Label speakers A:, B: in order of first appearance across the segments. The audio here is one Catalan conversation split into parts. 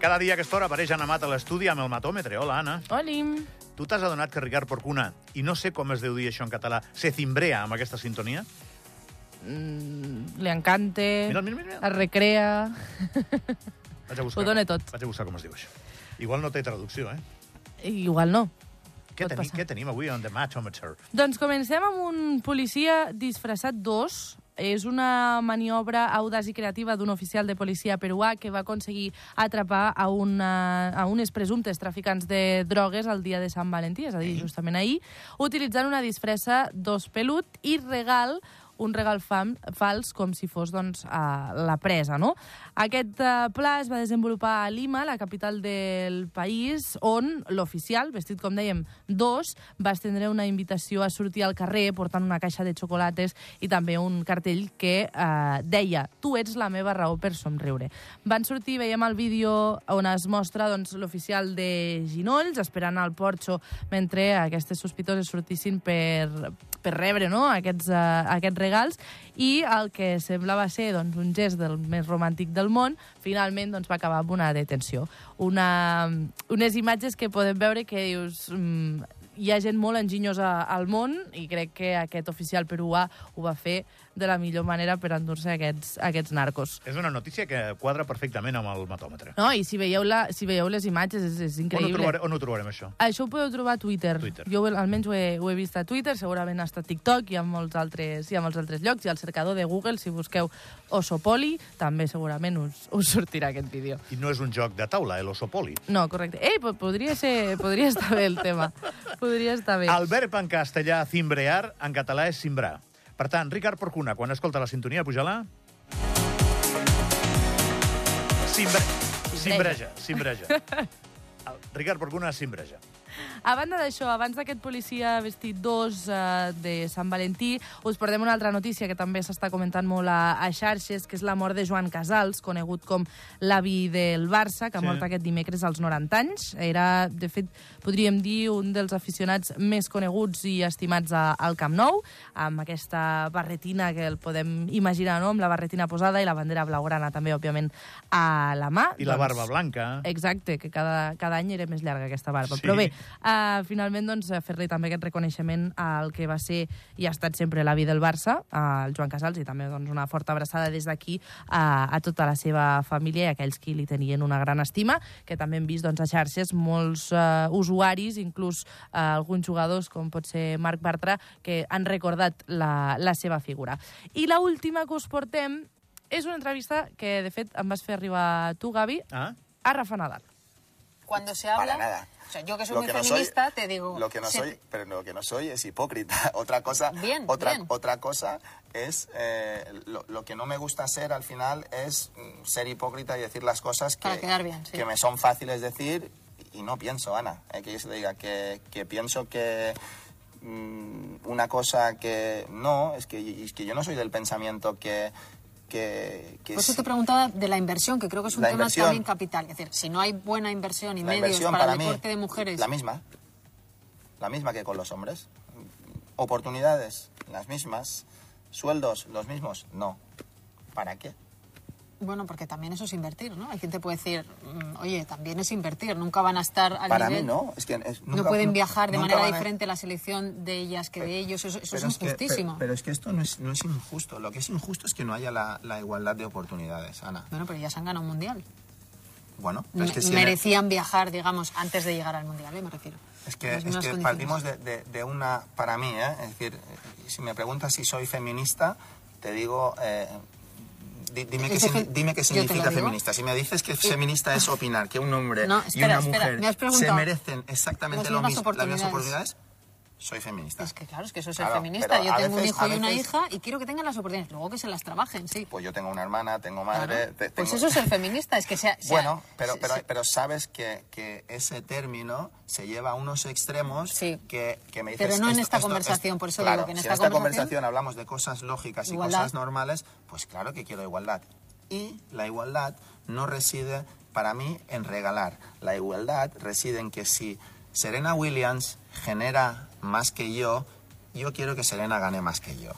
A: Cada dia a aquesta hora apareix Anna Mat a l'estudi amb el matòmetre. Hola, Anna.
B: Olim.
A: Tu t'has adonat que Ricard Porcuna, i no sé com es deu dir això en català, se cimbrea amb aquesta sintonia?
B: Mm, li encante,
A: Mira, mira, mira.
B: es recrea...
A: Vaig a buscar,
B: Ho dona tot.
A: Vaig a buscar com es diu això. Igual no té traducció, eh?
B: Igual no.
A: Què,
B: Pot
A: teni,
B: passar.
A: què tenim avui on The Mattometer?
B: Doncs comencem amb un policia disfressat d'os. És una maniobra audaç i creativa d'un oficial de policia peruà que va aconseguir atrapar a, una, a unes presumptes traficants de drogues el dia de Sant Valentí, és a dir, justament ahir, utilitzant una disfressa d'os pelut i regal un regal fam, fals com si fos doncs, uh, la presa. No? Aquest uh, pla es va desenvolupar a Lima, la capital del país, on l'oficial, vestit com dèiem, dos, va estendre una invitació a sortir al carrer portant una caixa de xocolates i també un cartell que uh, deia tu ets la meva raó per somriure. Van sortir, veiem el vídeo on es mostra doncs, l'oficial de Ginolls esperant al porxo mentre aquestes sospitoses sortissin per, per rebre no? aquests, uh, aquests regals i el que semblava ser doncs, un gest del més romàntic del món, finalment doncs, va acabar amb una detenció. Una, unes imatges que podem veure que dius... Mm, hi ha gent molt enginyosa al món i crec que aquest oficial peruà ho va fer de la millor manera per endur-se aquests, aquests narcos.
A: És una notícia que quadra perfectament amb el matòmetre.
B: No, i si veieu, la, si veieu les imatges és, és
A: On ho,
B: increïble.
A: trobarem, on ho trobarem, això?
B: Això ho podeu trobar a Twitter.
A: Twitter.
B: Jo almenys ho he, ho he vist a Twitter, segurament està a TikTok i a molts altres, i a molts altres llocs. I al cercador de Google, si busqueu Osopoli, també segurament us, us sortirà aquest vídeo.
A: I no és un joc de taula, el Osopoli.
B: No, correcte. Ei, po- podria, ser, podria estar bé el tema. Podria estar bé.
A: El verb en castellà cimbrear, en català és cimbrar. Per tant, Ricard Porcuna, quan escolta la sintonia, puja-la... Cimbre... Cimbreja, cimbreja. El Ricard Porcuna cimbreja.
B: A banda d'això, abans d'aquest policia vestit d'os eh, de Sant Valentí, us portem una altra notícia que també s'està comentant molt a, a xarxes, que és la mort de Joan Casals, conegut com l'avi del Barça, que ha
A: Sí.
B: mort aquest dimecres als 90 anys. Era, de fet, podríem dir, un dels aficionats més coneguts i estimats a, al Camp Nou, amb aquesta barretina que el podem imaginar, no?, amb la barretina posada i la bandera blaugrana també, òbviament, a la mà.
A: I la barba blanca.
B: Exacte, que cada, cada any era més llarga aquesta barba.
A: Sí.
B: Però bé, uh, finalment doncs, eh, fer-li també aquest reconeixement al que va ser i ha estat sempre l'avi del Barça, al Joan Casals, i també doncs, una forta abraçada des d'aquí a, a tota la seva família i a aquells qui li tenien una gran estima, que també hem vist doncs, a xarxes molts uh, usuaris, inclús uh, alguns jugadors, com pot ser Marc Bartra, que han recordat la, la seva figura. I la última que us portem és una entrevista que, de fet, em vas fer arribar tu, Gavi,
A: Ah?
B: a Rafa Nadal.
C: Cuando se habla...
D: Para nada.
C: O sea, yo que soy
D: Lo
C: muy
D: que no
C: feminista,
D: soy-
C: te digo...
D: Lo que no
C: se-
D: soy, pero lo que no soy es hipócrita. Otra cosa,
C: Bien,
D: otra,
C: bien.
D: otra cosa es eh, lo, lo que no me gusta ser al final es mm, ser hipócrita y decir las cosas que,
C: Para quedar bien, sí.
D: que me son fáciles decir y no pienso, Ana. eh, que yo se te diga que, que pienso que mm, una cosa que no, es que, es que yo no soy del pensamiento que que, que
C: Por eso
D: sí-
C: te preguntaba de la inversión, que creo que es un
D: La
C: tema
D: inversión.
C: también capital. Es decir, si no hay buena inversión y medios
D: inversión
C: para,
D: para,
C: el
D: mí,
C: deporte de mujeres...
D: La misma. La misma que con los hombres. Oportunidades, las mismas. Sueldos, los mismos. No. ¿Para qué?
C: Bueno, porque también eso es invertir, ¿no? Hay quien te puede decir, mm, oye, también es invertir, nunca van a estar al
D: Para
C: nivel...
D: mí no. Es que es-
C: no pueden viajar de manera
D: a-
C: diferente la selección de ellas que de ellos, eso, eso es injustísimo.
D: pero, pero es que esto no es, no es injusto. Lo que es injusto es que no haya la, la igualdad de oportunidades, Ana.
C: Bueno, pero ya se han ganado un mundial.
D: Bueno, pero es que si el-
C: merecían viajar, digamos, antes de llegar al mundial, ¿eh? me refiero.
D: Es que, es que partimos de, de- de una, para mí, ¿eh? es decir, si me preguntas si soy feminista, te digo, eh, di- dime, qué, dime significa feminista. Si me dices que feminista es opinar que un hombre
C: No,
D: y una
C: espera,
D: mujer
C: me has
D: se merecen exactamente lo mismo, las mismas
C: oportunidades.
D: Soy feminista.
C: Es que claro, es que eso es ser
D: Claro,
C: feminista.
D: pero
C: Yo tengo un
D: veces-
C: hijo
D: a
C: y una
D: veces-
C: hija y quiero que tengan las oportunidades. Luego que se las trabajen, sí.
D: Pues yo tengo una hermana, tengo madre.
C: Claro. Pues
D: tengo-
C: eso es ser feminista, es que sea... sea-
D: Bueno, pero, pero,
C: se-
D: pero sabes que, que ese término se lleva a unos extremos
C: Sí.
D: que, que me dices...
C: Pero no en esta conversación, por eso
D: claro,
C: digo que en
D: si
C: esta
D: en esta
C: conversación-
D: conversación hablamos de cosas lógicas y
C: Igualdad.
D: cosas normales, pues claro que quiero igualdad. Y la igualdad no reside, para mí, en regalar. La igualdad reside en que si Serena Williams genera más que yo, yo quiero que Serena gane más que yo.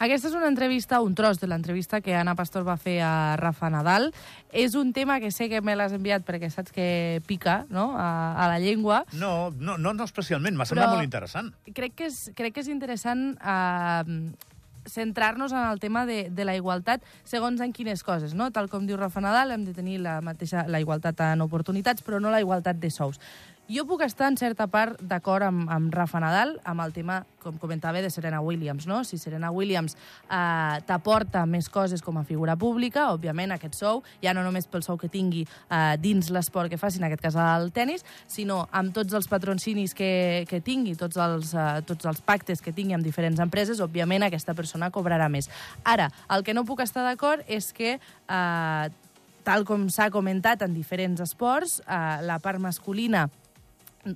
B: Aquesta és una entrevista, un tros de l'entrevista que Anna Pastor va fer a Rafa Nadal. És un tema que sé que me l'has enviat perquè saps que pica no? a, a la llengua.
A: No, no, no, no especialment, m'ha semblat molt interessant.
B: Crec que és, crec que és interessant eh, centrar-nos en el tema de, de la igualtat segons en quines coses, no? Tal com diu Rafa Nadal, hem de tenir la mateixa la igualtat en oportunitats, però no la igualtat de sous. Jo puc estar en certa part d'acord amb, amb Rafa Nadal, amb el tema, com comentava, de Serena Williams, no? Si Serena Williams eh, t'aporta més coses com a figura pública, òbviament aquest sou, ja no només pel sou que tingui eh, dins l'esport que faci, en aquest cas el tennis, sinó amb tots els patrocinis que, que tingui, tots els, eh, tots els pactes que tingui amb diferents empreses, òbviament aquesta persona cobrarà més. Ara, el que no puc estar d'acord és que eh, tal com s'ha comentat en diferents esports, eh, la part masculina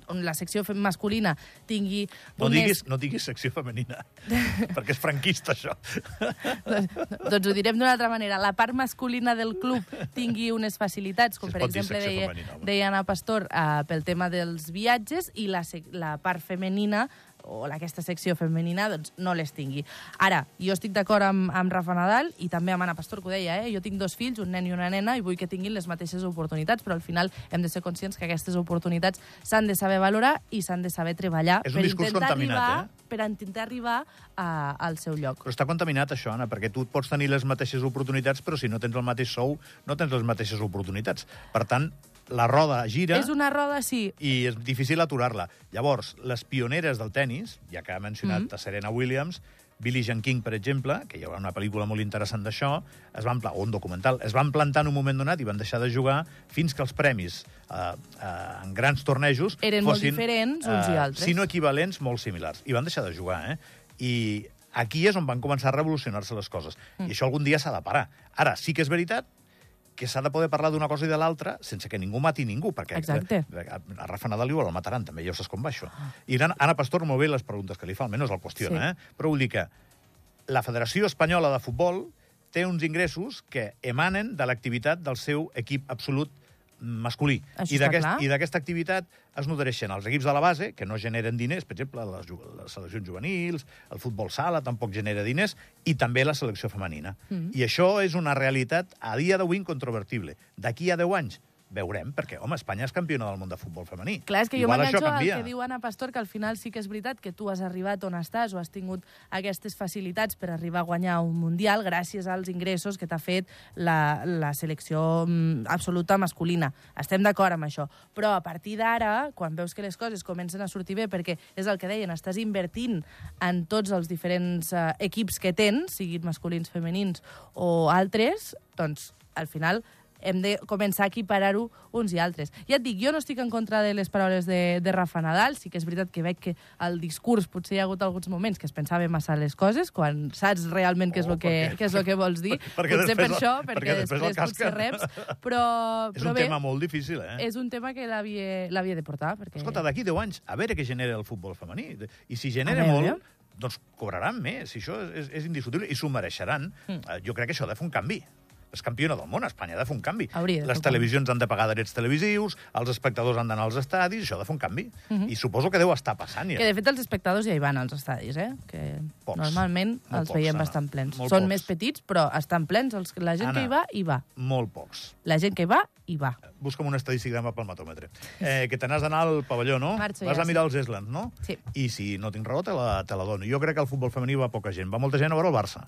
B: on la secció masculina tingui
A: No
B: unes-
A: diguis, no diguis secció femenina, perquè és franquista, això.
B: doncs ho direm d'una altra manera. La part masculina del club tingui unes facilitats, com
A: Si
B: per exemple deia,
A: femenina,
B: deia Anna Pastor, uh, pel tema dels viatges, i la, la part femenina o aquesta secció femenina doncs, no les tingui. Ara, jo estic d'acord amb, amb Rafa Nadal i també amb Anna Pastor, que ho deia, eh? jo tinc dos fills, un nen i una nena, i vull que tinguin les mateixes oportunitats, però al final hem de ser conscients que aquestes oportunitats s'han de saber valorar i s'han de saber treballar
A: És un
B: per
A: discurs
B: intentar arribar,
A: eh?
B: per intentar arribar a, al seu lloc.
A: Però està contaminat, això, Anna, perquè tu pots tenir les mateixes oportunitats, però si no tens el mateix sou, no tens les mateixes oportunitats. Per tant, la roda gira...
B: És una roda, sí,
A: i és difícil aturar-la. Llavors, les pioneres del tennis, ja que ha mencionat mm. a Serena Williams, Billie Jean King, per exemple, que hi haurà una pel·lícula molt interessant d'això, es van o un documental, es van plantar en un moment donat i van deixar de jugar fins que els premis eh, eh, en grans tornejos
B: Eren molt
A: fossin,
B: diferents uns i altres.
A: Si no equivalents, molt similars. I van deixar de jugar, eh? I aquí és on van començar a revolucionar-se les coses. Mm. I això algun dia s'ha de parar. Ara, sí que és veritat que s'ha de poder parlar d'una cosa i de l'altra sense que ningú mati ningú, perquè
B: Exacte.
A: a a Rafa Nadal igual el mataran, també, ja ho saps com va això. I Anna, Anna Pastor molt bé les preguntes que li fa, almenys el qüestiona,
B: Sí.
A: eh? però vull dir que la Federació Espanyola de Futbol té uns ingressos que emanen de l'activitat del seu equip absolut masculí.
B: Això
A: I d'aquesta activitat es nodreixen els equips de la base, que no generen diners, per exemple, les, les seleccions juvenils, el futbol sala tampoc genera diners, i també la selecció femenina. Mm. I això és una realitat a dia d'avui incontrovertible. D'aquí a 10 anys veurem, perquè, home, Espanya és campiona del món de futbol femení.
B: Clar, és que jo
A: Igual
B: m'enganxo
A: això
B: al que diu Anna Pastor, que al final sí que és veritat que tu has arribat on estàs o has tingut aquestes facilitats per arribar a guanyar un Mundial gràcies als ingressos que t'ha fet la, la selecció mm, absoluta masculina. Estem d'acord amb això. Però a partir d'ara, quan veus que les coses comencen a sortir bé, perquè és el que deien, estàs invertint en tots els diferents eh, equips que tens, siguin masculins, femenins o altres, doncs al final hem de començar a equiparar-ho uns i altres. Ja et dic, jo no estic en contra de les paraules de, de Rafa Nadal, sí que és veritat que veig que el discurs potser hi ha hagut alguns moments que es pensava massa les coses, quan saps realment què és,
A: Oh,
B: que, què és el que vols dir.
A: perquè
B: potser per això,
A: perquè
B: perquè,
A: després
B: després potser reps, però,
A: És
B: però
A: un
B: bé,
A: tema molt difícil, eh?
B: és un tema que l'havia de portar. Perquè...
A: Escolta, d'aquí 10 anys, a veure què genera el futbol femení. I si genera molt, doncs cobraran més. I això és, és indiscutible. I s'ho mereixeran.
B: Mm.
A: Jo crec que això ha de fer un canvi. És campiona del món, Espanya ha de fer un canvi.
B: Hauria
A: Les televisions han de pagar drets televisius, els espectadors han d'anar als estadis, això ha de fer un canvi. I suposo que deu estar passant ja.
B: Mhm. Que, de fet, els espectadors ja hi van als estadis, eh? Que
A: Pocs.
B: normalment
A: Molt
B: els
A: pocs,
B: veiem
A: Anna.
B: bastant plens.
A: Molt
B: Són
A: pocs.
B: més petits, però estan plens. Els, la gent
A: Anna.
B: que hi va, hi va.
A: Molt pocs.
B: La gent que hi va, hi va.
A: Busca'm un estadísticament pel matòmetre. Eh, que te n'has d'anar al pavelló, no?
B: Marxo
A: Vas
B: ja,
A: a mirar els Eslands, no?
B: Sí.
A: I si no tinc raó, te la, te la dono. Jo crec que al futbol femení va poca gent. Va molta gent a veure el Barça,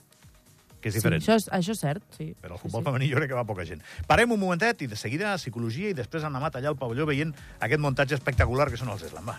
A: que és diferent.
B: Sí, això, és, això és cert, sí.
A: Però el
B: Sí,
A: futbol
B: sí.
A: femení jo crec que va poca gent. Parem un momentet i de seguida psicologia i després han anat allà al pavelló veient aquest muntatge espectacular que són els Eslan. Va.